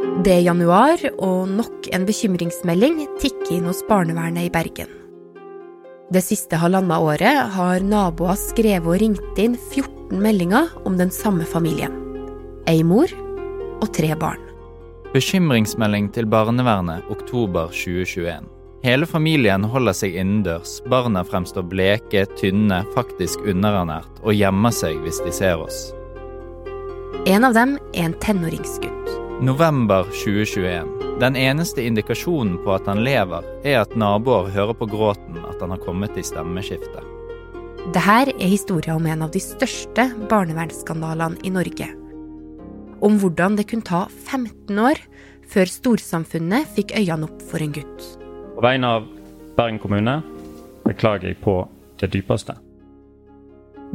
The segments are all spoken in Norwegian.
Det er januar, og nok en bekymringsmelding tikker inn hos barnevernet i Bergen. Det siste halvannet året har naboer skrevet og ringt inn 14 meldinger om den samme familien. Ei mor og tre barn. Bekymringsmelding til barnevernet oktober 2021. Hele familien holder seg innendørs, barna fremstår bleke, tynne, faktisk underernært og gjemmer seg hvis de ser oss. En av dem er en tenåringsgutt. November 2021. Den eneste indikasjonen på at han lever, er at naboer hører på gråten at han har kommet i stemmeskiftet. Dette er historia om en av de største barnevernsskandalene i Norge. Om hvordan det kunne ta 15 år før storsamfunnet fikk øynene opp for en gutt. På vegne av Bergen kommune beklager jeg på det dypeste.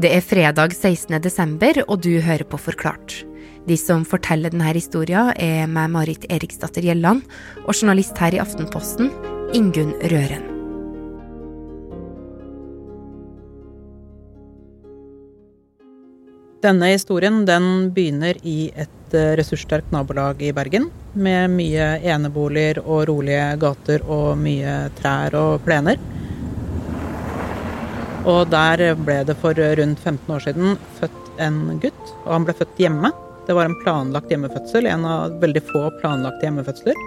Det er fredag 16. desember, og du hører på Forklart. De som forteller denne historien, er meg, Marit Eriksdatter Gjelland, og journalist her i Aftenposten, Ingunn Røren. Denne historien den begynner i et eh, ressurssterkt nabolag i Bergen. Med mye eneboliger og rolige gater og mye trær og plener. Og der ble det for rundt 15 år siden født en gutt, og han ble født hjemme. Det var en planlagt hjemmefødsel, en av veldig få planlagte hjemmefødsler.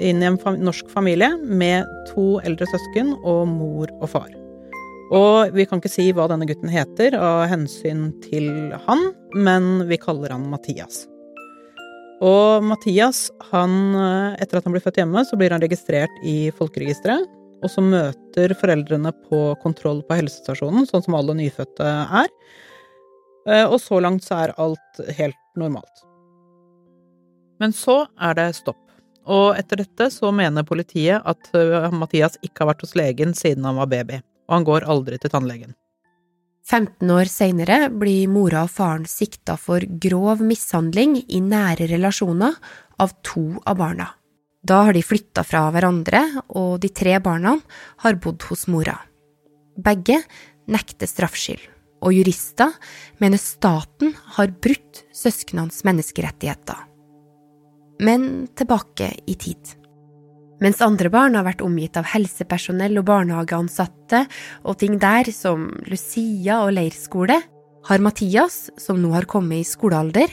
Inn i en norsk familie med to eldre søsken og mor og far. Og vi kan ikke si hva denne gutten heter av hensyn til han, men vi kaller han Mathias. Og Mathias, han, etter at han blir født hjemme, så blir han registrert i folkeregisteret. Og så møter foreldrene på kontroll på helsestasjonen, sånn som alle nyfødte er. Eh, og så langt så er alt helt normalt. Men så er det stopp. Og etter dette så mener politiet at eh, Mathias ikke har vært hos legen siden han var baby, og han går aldri til tannlegen. 15 år seinere blir mora og faren sikta for grov mishandling i nære relasjoner av to av barna. Da har de flytta fra hverandre, og de tre barna har bodd hos mora. Begge nekter straffskyld, og jurister mener staten har brutt søsknenes menneskerettigheter men tilbake i tid. Mens andre barn har vært omgitt av helsepersonell og barnehageansatte og ting der som Lucia og leirskole, har Mathias, som nå har kommet i skolealder,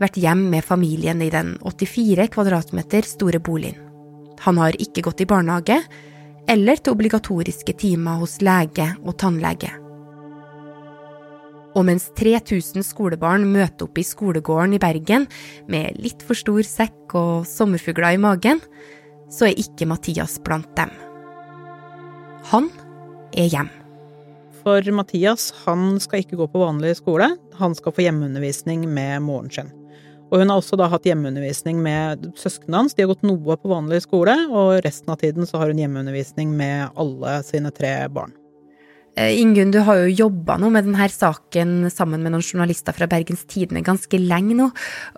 vært hjem med familien i den 84 kvadratmeter store boligen. Han har ikke gått i barnehage eller til obligatoriske timer hos lege og tannlege. Og mens 3000 skolebarn møter opp i skolegården i Bergen med litt for stor sekk og sommerfugler i magen, så er ikke Mathias blant dem. Han er hjem. For Mathias han skal ikke gå på vanlig skole, han skal få hjemmeundervisning med moren sin. Og hun har også da hatt hjemmeundervisning med søsknene hans. De har gått noe på vanlig skole, og resten av tiden så har hun hjemmeundervisning med alle sine tre barn. Eh, Ingunn, du har jo jobba nå med denne saken sammen med noen journalister fra Bergens Tidende ganske lenge nå.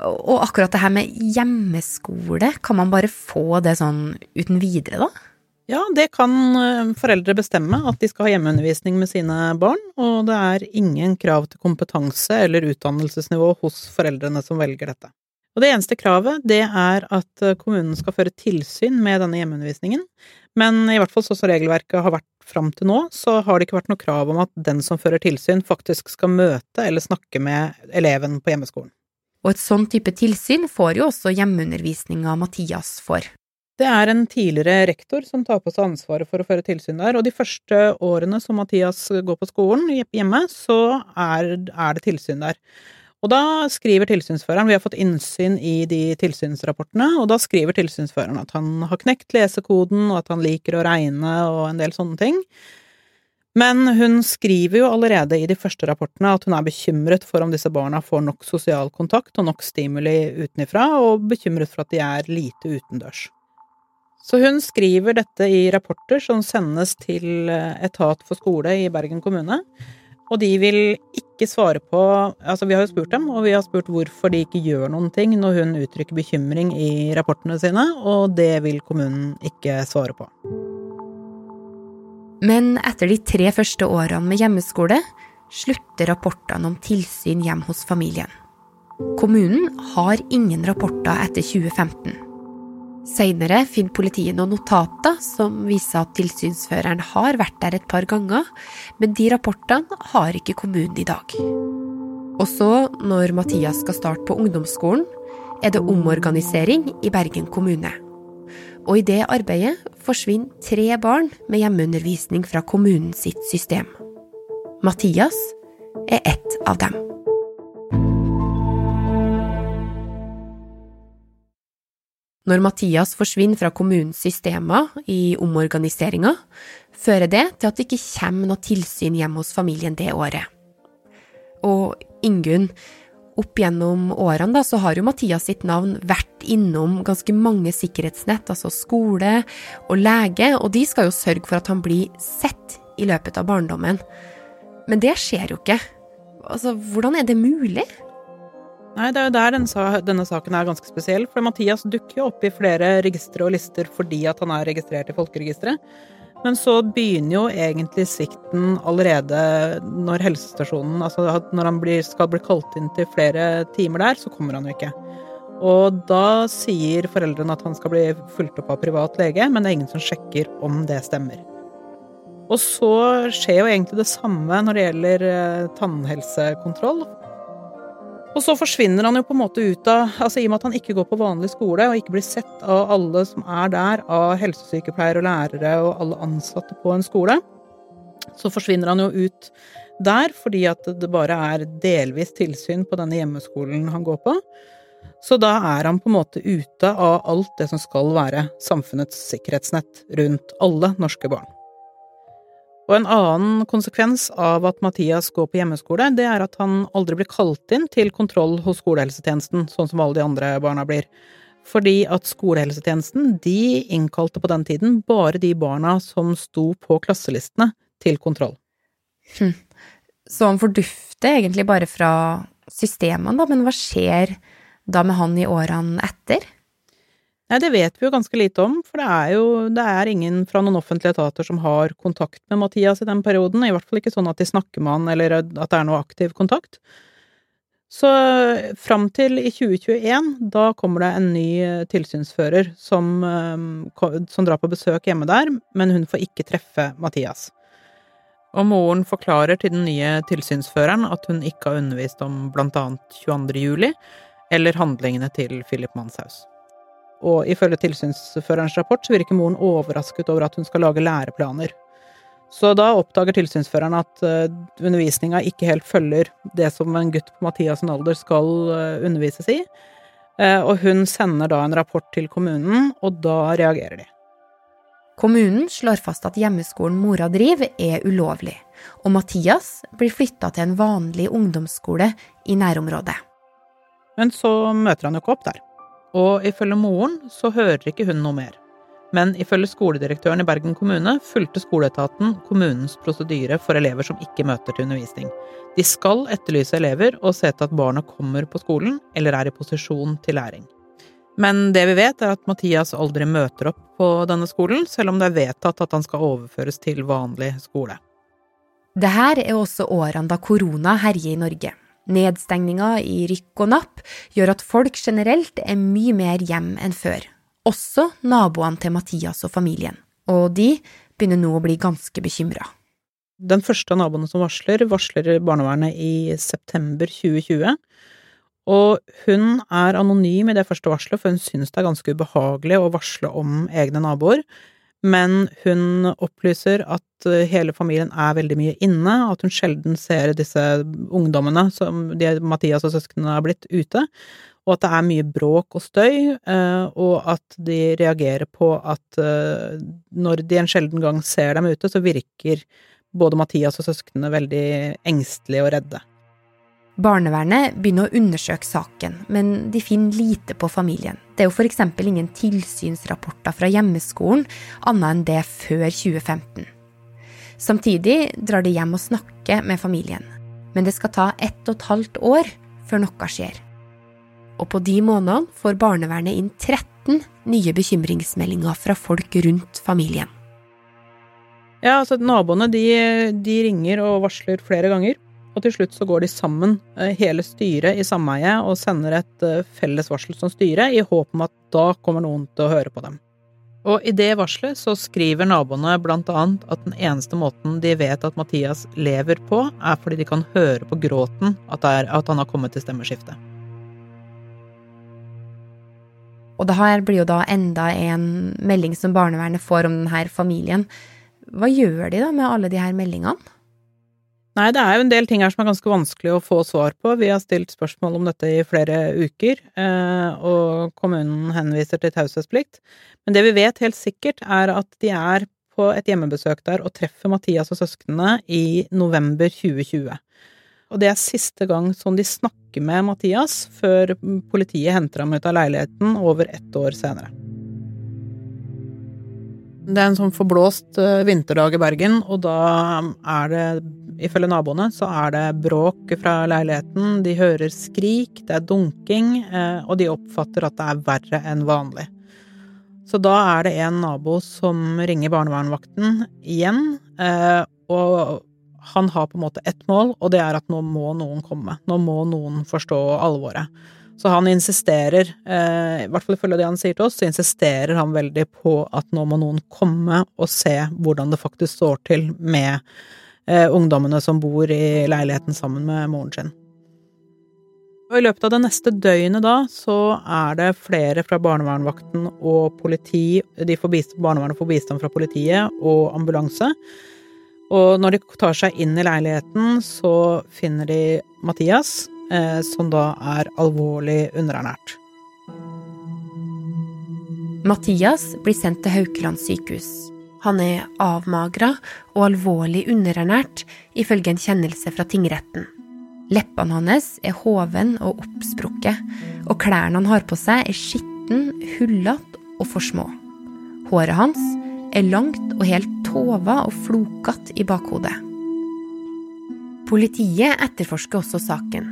Og akkurat det her med hjemmeskole, kan man bare få det sånn uten videre, da? Ja, det kan eh, foreldre bestemme, at de skal ha hjemmeundervisning med sine barn. Og det er ingen krav til kompetanse eller utdannelsesnivå hos foreldrene som velger dette. Og det eneste kravet, det er at eh, kommunen skal føre tilsyn med denne hjemmeundervisningen. Men i hvert fall sånn som regelverket har vært fram til nå, så har det ikke vært noe krav om at den som fører tilsyn, faktisk skal møte eller snakke med eleven på hjemmeskolen. Og et sånn type tilsyn får jo også hjemmeundervisninga Mathias for. Det er en tidligere rektor som tar på seg ansvaret for å føre tilsyn der, og de første årene som Mathias går på skolen hjemme, så er, er det tilsyn der. Og da skriver tilsynsføreren Vi har fått innsyn i de tilsynsrapportene, og da skriver tilsynsføreren at han har knekt lesekoden, og at han liker å regne og en del sånne ting. Men hun skriver jo allerede i de første rapportene at hun er bekymret for om disse barna får nok sosial kontakt og nok stimuli utenifra, og bekymret for at de er lite utendørs. Så hun skriver dette i rapporter som sendes til Etat for skole i Bergen kommune. Og de vil ikke svare på Altså, vi har jo spurt dem, og vi har spurt hvorfor de ikke gjør noen ting når hun uttrykker bekymring i rapportene sine, og det vil kommunen ikke svare på. Men etter de tre første årene med hjemmeskole slutter rapportene om tilsyn hjemme hos familien. Kommunen har ingen rapporter etter 2015. Seinere finner politiet noen notater som viser at tilsynsføreren har vært der et par ganger, men de rapportene har ikke kommunen i dag. Og så, når Mathias skal starte på ungdomsskolen, er det omorganisering i Bergen kommune. Og i det arbeidet forsvinner tre barn med hjemmeundervisning fra kommunens system. Mathias er ett av dem. Når Mathias forsvinner fra kommunens systemer i omorganiseringa, fører det til at det ikke kommer noe tilsyn hjemme hos familien det året. Og Ingunn, opp gjennom årene da, så har jo Mathias sitt navn vært innom ganske mange sikkerhetsnett, altså skole og lege, og de skal jo sørge for at han blir sett i løpet av barndommen. Men det skjer jo ikke. Altså, hvordan er det mulig? Nei, det er jo der denne, denne, saken er ganske spesiell. For Mathias dukker jo opp i flere registre og lister fordi at han er registrert i folkeregisteret. Men så begynner jo egentlig svikten allerede når helsestasjonen Altså når han blir, skal bli kalt inn til flere timer der, så kommer han jo ikke. Og da sier foreldrene at han skal bli fulgt opp av privat lege, men det er ingen som sjekker om det stemmer. Og så skjer jo egentlig det samme når det gjelder eh, tannhelsekontroll. Og så forsvinner han jo på en måte ut av altså I og med at han ikke går på vanlig skole og ikke blir sett av alle som er der, av helsesykepleiere og lærere og alle ansatte på en skole, så forsvinner han jo ut der fordi at det bare er delvis tilsyn på denne hjemmeskolen han går på. Så da er han på en måte ute av alt det som skal være samfunnets sikkerhetsnett rundt alle norske barn. Og en annen konsekvens av at Mathias går på hjemmeskole, det er at han aldri blir kalt inn til kontroll hos skolehelsetjenesten, sånn som alle de andre barna blir. Fordi at skolehelsetjenesten, de innkalte på den tiden bare de barna som sto på klasselistene til kontroll. Hm. Så han fordufter egentlig bare fra systemene, da, men hva skjer da med han i årene etter? Nei, det vet vi jo ganske lite om, for det er jo det er ingen fra noen offentlige etater som har kontakt med Mathias i den perioden. I hvert fall ikke sånn at de snakker med han, eller at det er noe aktiv kontakt. Så fram til i 2021, da kommer det en ny eh, tilsynsfører som, eh, som drar på besøk hjemme der, men hun får ikke treffe Mathias. Og moren forklarer til den nye tilsynsføreren at hun ikke har undervist om annet 22. juli, eller handlingene til Philip Manshaus. Og ifølge tilsynsførerens rapport så virker moren overrasket over at hun skal lage læreplaner. Så da oppdager tilsynsføreren at uh, undervisninga ikke helt følger det som en gutt på Mathias' alder skal uh, undervises i. Uh, og hun sender da en rapport til kommunen, og da reagerer de. Kommunen slår fast at hjemmeskolen mora driver, er ulovlig, og Mathias blir flytta til en vanlig ungdomsskole i nærområdet. Men så møter han jo ikke opp der. Og ifølge moren så hører ikke hun noe mer. Men ifølge skoledirektøren i Bergen kommune fulgte skoleetaten kommunens prosedyre for elever som ikke møter til undervisning. De skal etterlyse elever og se til at barna kommer på skolen eller er i posisjon til læring. Men det vi vet, er at Mathias aldri møter opp på denne skolen, selv om det er vedtatt at han skal overføres til vanlig skole. Det her er også årene da korona herjer i Norge. Nedstengninga i rykk og napp gjør at folk generelt er mye mer hjem enn før, også naboene til Mathias og familien, og de begynner nå å bli ganske bekymra. Den første av naboene som varsler, varsler barnevernet i september 2020. Og hun er anonym i det første varselet, for hun synes det er ganske ubehagelig å varsle om egne naboer. Men hun opplyser at eh, hele familien er veldig mye inne, at hun sjelden ser disse ungdommene som de, Mathias og søsknene har blitt ute, og at det er mye bråk og støy, eh, og at de reagerer på at eh, når de en sjelden gang ser dem ute, så virker både Mathias og søsknene veldig engstelige og redde. Barnevernet begynner å undersøke saken, men de finner lite på familien. Det er jo f.eks. ingen tilsynsrapporter fra hjemmeskolen annet enn det før 2015. Samtidig drar de hjem og snakker med familien, men det skal ta ett og et halvt år før noe skjer. Og på de månedene får barnevernet inn 13 nye bekymringsmeldinger fra folk rundt familien. Ja, altså Naboene de, de ringer og varsler flere ganger. Og til slutt så går de sammen, eh, hele styret i sameiet, og sender et eh, felles varsel som styre, i håp om at da kommer noen til å høre på dem. Og i det varselet så skriver naboene blant annet at den eneste måten de vet at Mathias lever på, er fordi de kan høre på gråten at, at han har kommet til stemmeskiftet. Og det her blir jo da enda en melding som barnevernet får om denne familien. Hva gjør de da med alle de her meldingene? Nei, det er jo en del ting her som er ganske vanskelig å få svar på. Vi har stilt spørsmål om dette i flere uker, eh, og kommunen henviser til taushetsplikt. Men det vi vet helt sikkert, er at de er på et hjemmebesøk der og treffer Mathias og søsknene i november 2020. Og det er siste gang som de snakker med Mathias, før politiet henter ham ut av leiligheten over ett år senere. Det er en sånn forblåst eh, vinterdag i Bergen, og da er det, ifølge naboene, så er det bråk fra leiligheten. De hører skrik, det er dunking, eh, og de oppfatter at det er verre enn vanlig. Så da er det en nabo som ringer barnevernvakten igjen, eh, og han har på en måte ett mål, og det er at nå må noen komme. Nå må noen forstå alvoret. Så han insisterer, eh, i hvert fall ifølge det han sier til oss, så insisterer han veldig på at nå må noen komme og se hvordan det faktisk står til med eh, ungdommene som bor i leiligheten sammen med moren sin. Og I løpet av det neste døgnet da, så er det flere fra barnevernvakten og politi de får bistand, Barnevernet får bistand fra politiet og ambulanse. Og når de tar seg inn i leiligheten, så finner de Mathias, som da er alvorlig underernært. Mathias blir sendt til Haukeland sykehus. Han er avmagra og alvorlig underernært, ifølge en kjennelse fra tingretten. Leppene hans er hoven og oppsprukket, og klærne han har på seg, er skitten, hullete og for små. Håret hans er langt og helt tova og flokete i bakhodet. Politiet etterforsker også saken.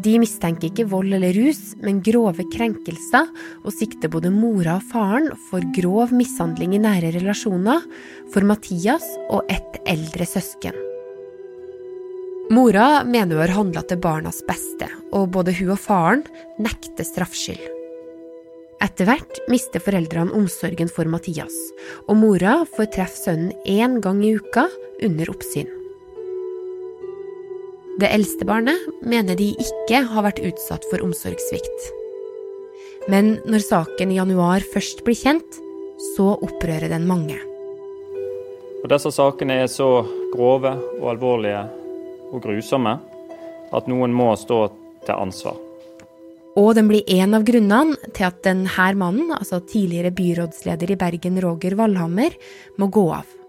De mistenker ikke vold eller rus, men grove krenkelser, og sikter både mora og faren for grov mishandling i nære relasjoner, for Mathias og ett eldre søsken. Mora mener hun har handla til barnas beste, og både hun og faren nekter straffskyld. Etter hvert mister foreldrene omsorgen for Mathias, og mora får treffe sønnen én gang i uka under oppsyn. Det eldste barnet mener de ikke har vært utsatt for omsorgssvikt. Men når saken i januar først blir kjent, så opprører den mange. Og disse sakene er så grove og alvorlige og grusomme at noen må stå til ansvar. Og den blir en av grunnene til at denne mannen, altså tidligere byrådsleder i Bergen Roger Valhammer, må gå av.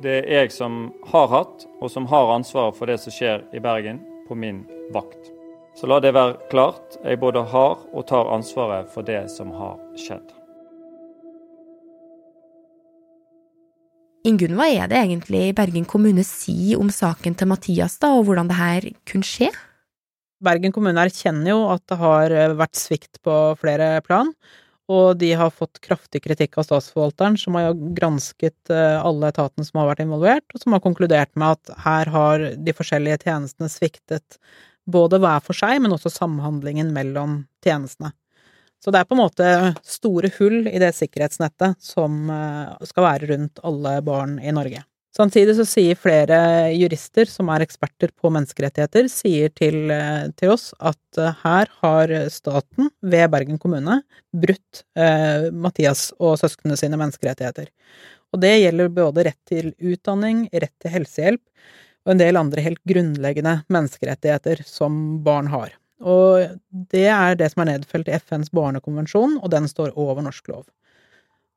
Det er jeg som har hatt, og som har ansvaret for det som skjer i Bergen, på min vakt. Så la det være klart, jeg både har og tar ansvaret for det som har skjedd. Ingunn, hva er det egentlig Bergen kommune sier om saken til Mathias, da, og hvordan det her kunne skje? Bergen kommune erkjenner jo at det har vært svikt på flere plan, og de har fått kraftig kritikk av statsforvalteren, som har gransket eh, alle etatene som har vært involvert, og som har konkludert med at her har de forskjellige tjenestene sviktet både hver for seg, men også samhandlingen mellom tjenestene. Så det er på en måte store hull i det sikkerhetsnettet som eh, skal være rundt alle barn i Norge. Samtidig så sier flere jurister som er eksperter på menneskerettigheter, sier til, eh, til oss at eh, her har staten, ved Bergen kommune, brutt eh, Mathias og søsknene sine menneskerettigheter. Og det gjelder både rett til utdanning, rett til helsehjelp og en del andre helt grunnleggende menneskerettigheter som barn har. Og det er det som er nedfelt i FNs barnekonvensjon, og den står over norsk lov.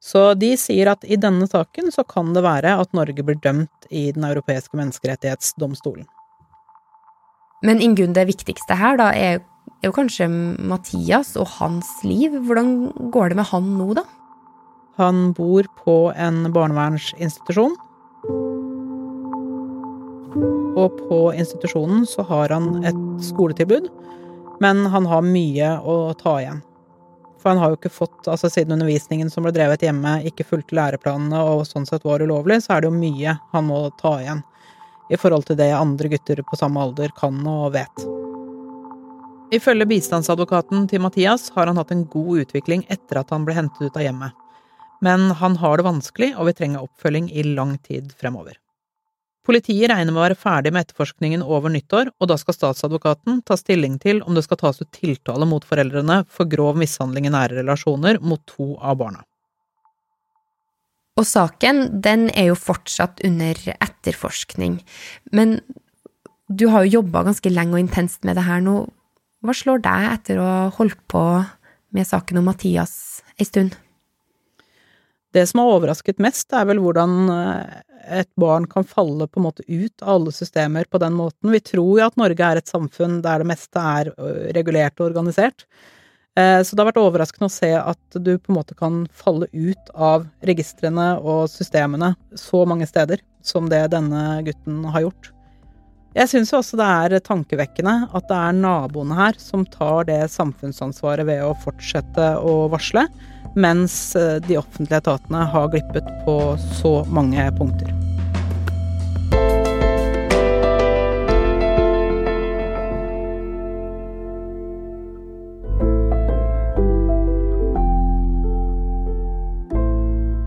Så de sier at i denne saken så kan det være at Norge blir dømt i Den europeiske menneskerettighetsdomstolen. Men Ingunn, det viktigste her da er, er jo kanskje Mathias og hans liv. Hvordan går det med han nå, da? Han bor på en barnevernsinstitusjon. Og på institusjonen så har han et skoletilbud, men han har mye å ta igjen. For han har jo ikke fått, altså siden undervisningen som ble drevet hjemme, ikke fulgte læreplanene og sånn sett var ulovlig, så er det jo mye han må ta igjen i forhold til det andre gutter på samme alder kan og vet. Ifølge bistandsadvokaten til Mathias har han hatt en god utvikling etter at han ble hentet ut av hjemmet. Men han har det vanskelig og vil trenge oppfølging i lang tid fremover. Politiet regner med å være ferdig med etterforskningen over nyttår, og da skal statsadvokaten ta stilling til om det skal tas ut tiltale mot foreldrene for grov mishandling i nære relasjoner mot to av barna. Og saken, den er jo fortsatt under etterforskning. Men du har jo jobba ganske lenge og intenst med det her nå. Hva slår deg etter å ha holdt på med saken om Mathias ei stund? Det som har overrasket mest, er vel hvordan eh, et barn kan falle på en måte ut av alle systemer på den måten. Vi tror jo at Norge er et samfunn der det meste er regulert og organisert. Eh, så det har vært overraskende å se at du på en måte kan falle ut av registrene og systemene så mange steder som det denne gutten har gjort. Jeg syns også det er tankevekkende at det er naboene her som tar det samfunnsansvaret ved å fortsette å varsle, mens eh, de offentlige etatene har glippet på så mange punkter.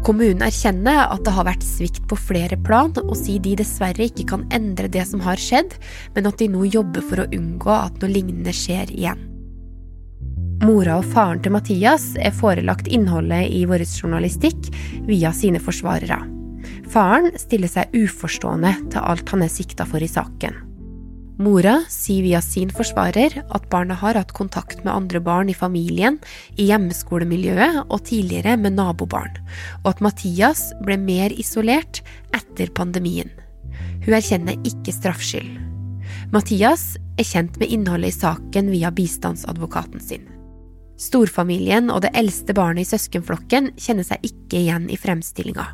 Kommunen erkjenner at det har vært svikt på flere plan, og sier de dessverre ikke kan endre det som har skjedd, men at de nå jobber for å unngå at noe lignende skjer igjen. Mora og faren til Mathias er forelagt innholdet i vår journalistikk via sine forsvarere. Faren stiller seg uforstående til alt han er sikta for i saken. Mora sier via sin forsvarer at barna har hatt kontakt med andre barn i familien, i hjemmeskolemiljøet og tidligere med nabobarn, og at Mathias ble mer isolert etter pandemien. Hun erkjenner ikke straffskyld. Mathias er kjent med innholdet i saken via bistandsadvokaten sin. Storfamilien og det eldste barnet i søskenflokken kjenner seg ikke igjen i fremstillinga.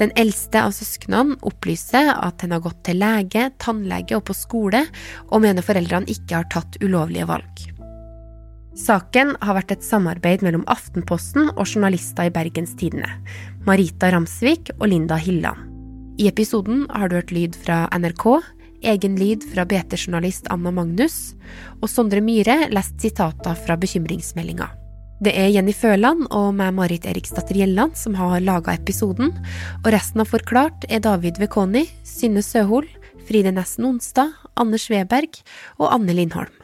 Den eldste av søsknene opplyser at den har gått til lege, tannlege og på skole, og mener foreldrene ikke har tatt ulovlige valg. Saken har vært et samarbeid mellom Aftenposten og journalister i Bergens Tidende, Marita Ramsvik og Linda Hilland. I episoden har du hørt lyd fra NRK, egen lyd fra BT-journalist Anna Magnus, og Sondre Myhre lest sitater fra bekymringsmeldinga. Det er Jenny Føland og meg, Marit Eriksdatter Gjelland, som har laga episoden, og resten av Forklart er David Vekoni, Synne Søhol, Fride Nessen Onstad, Anders Weberg og Anne Lindholm.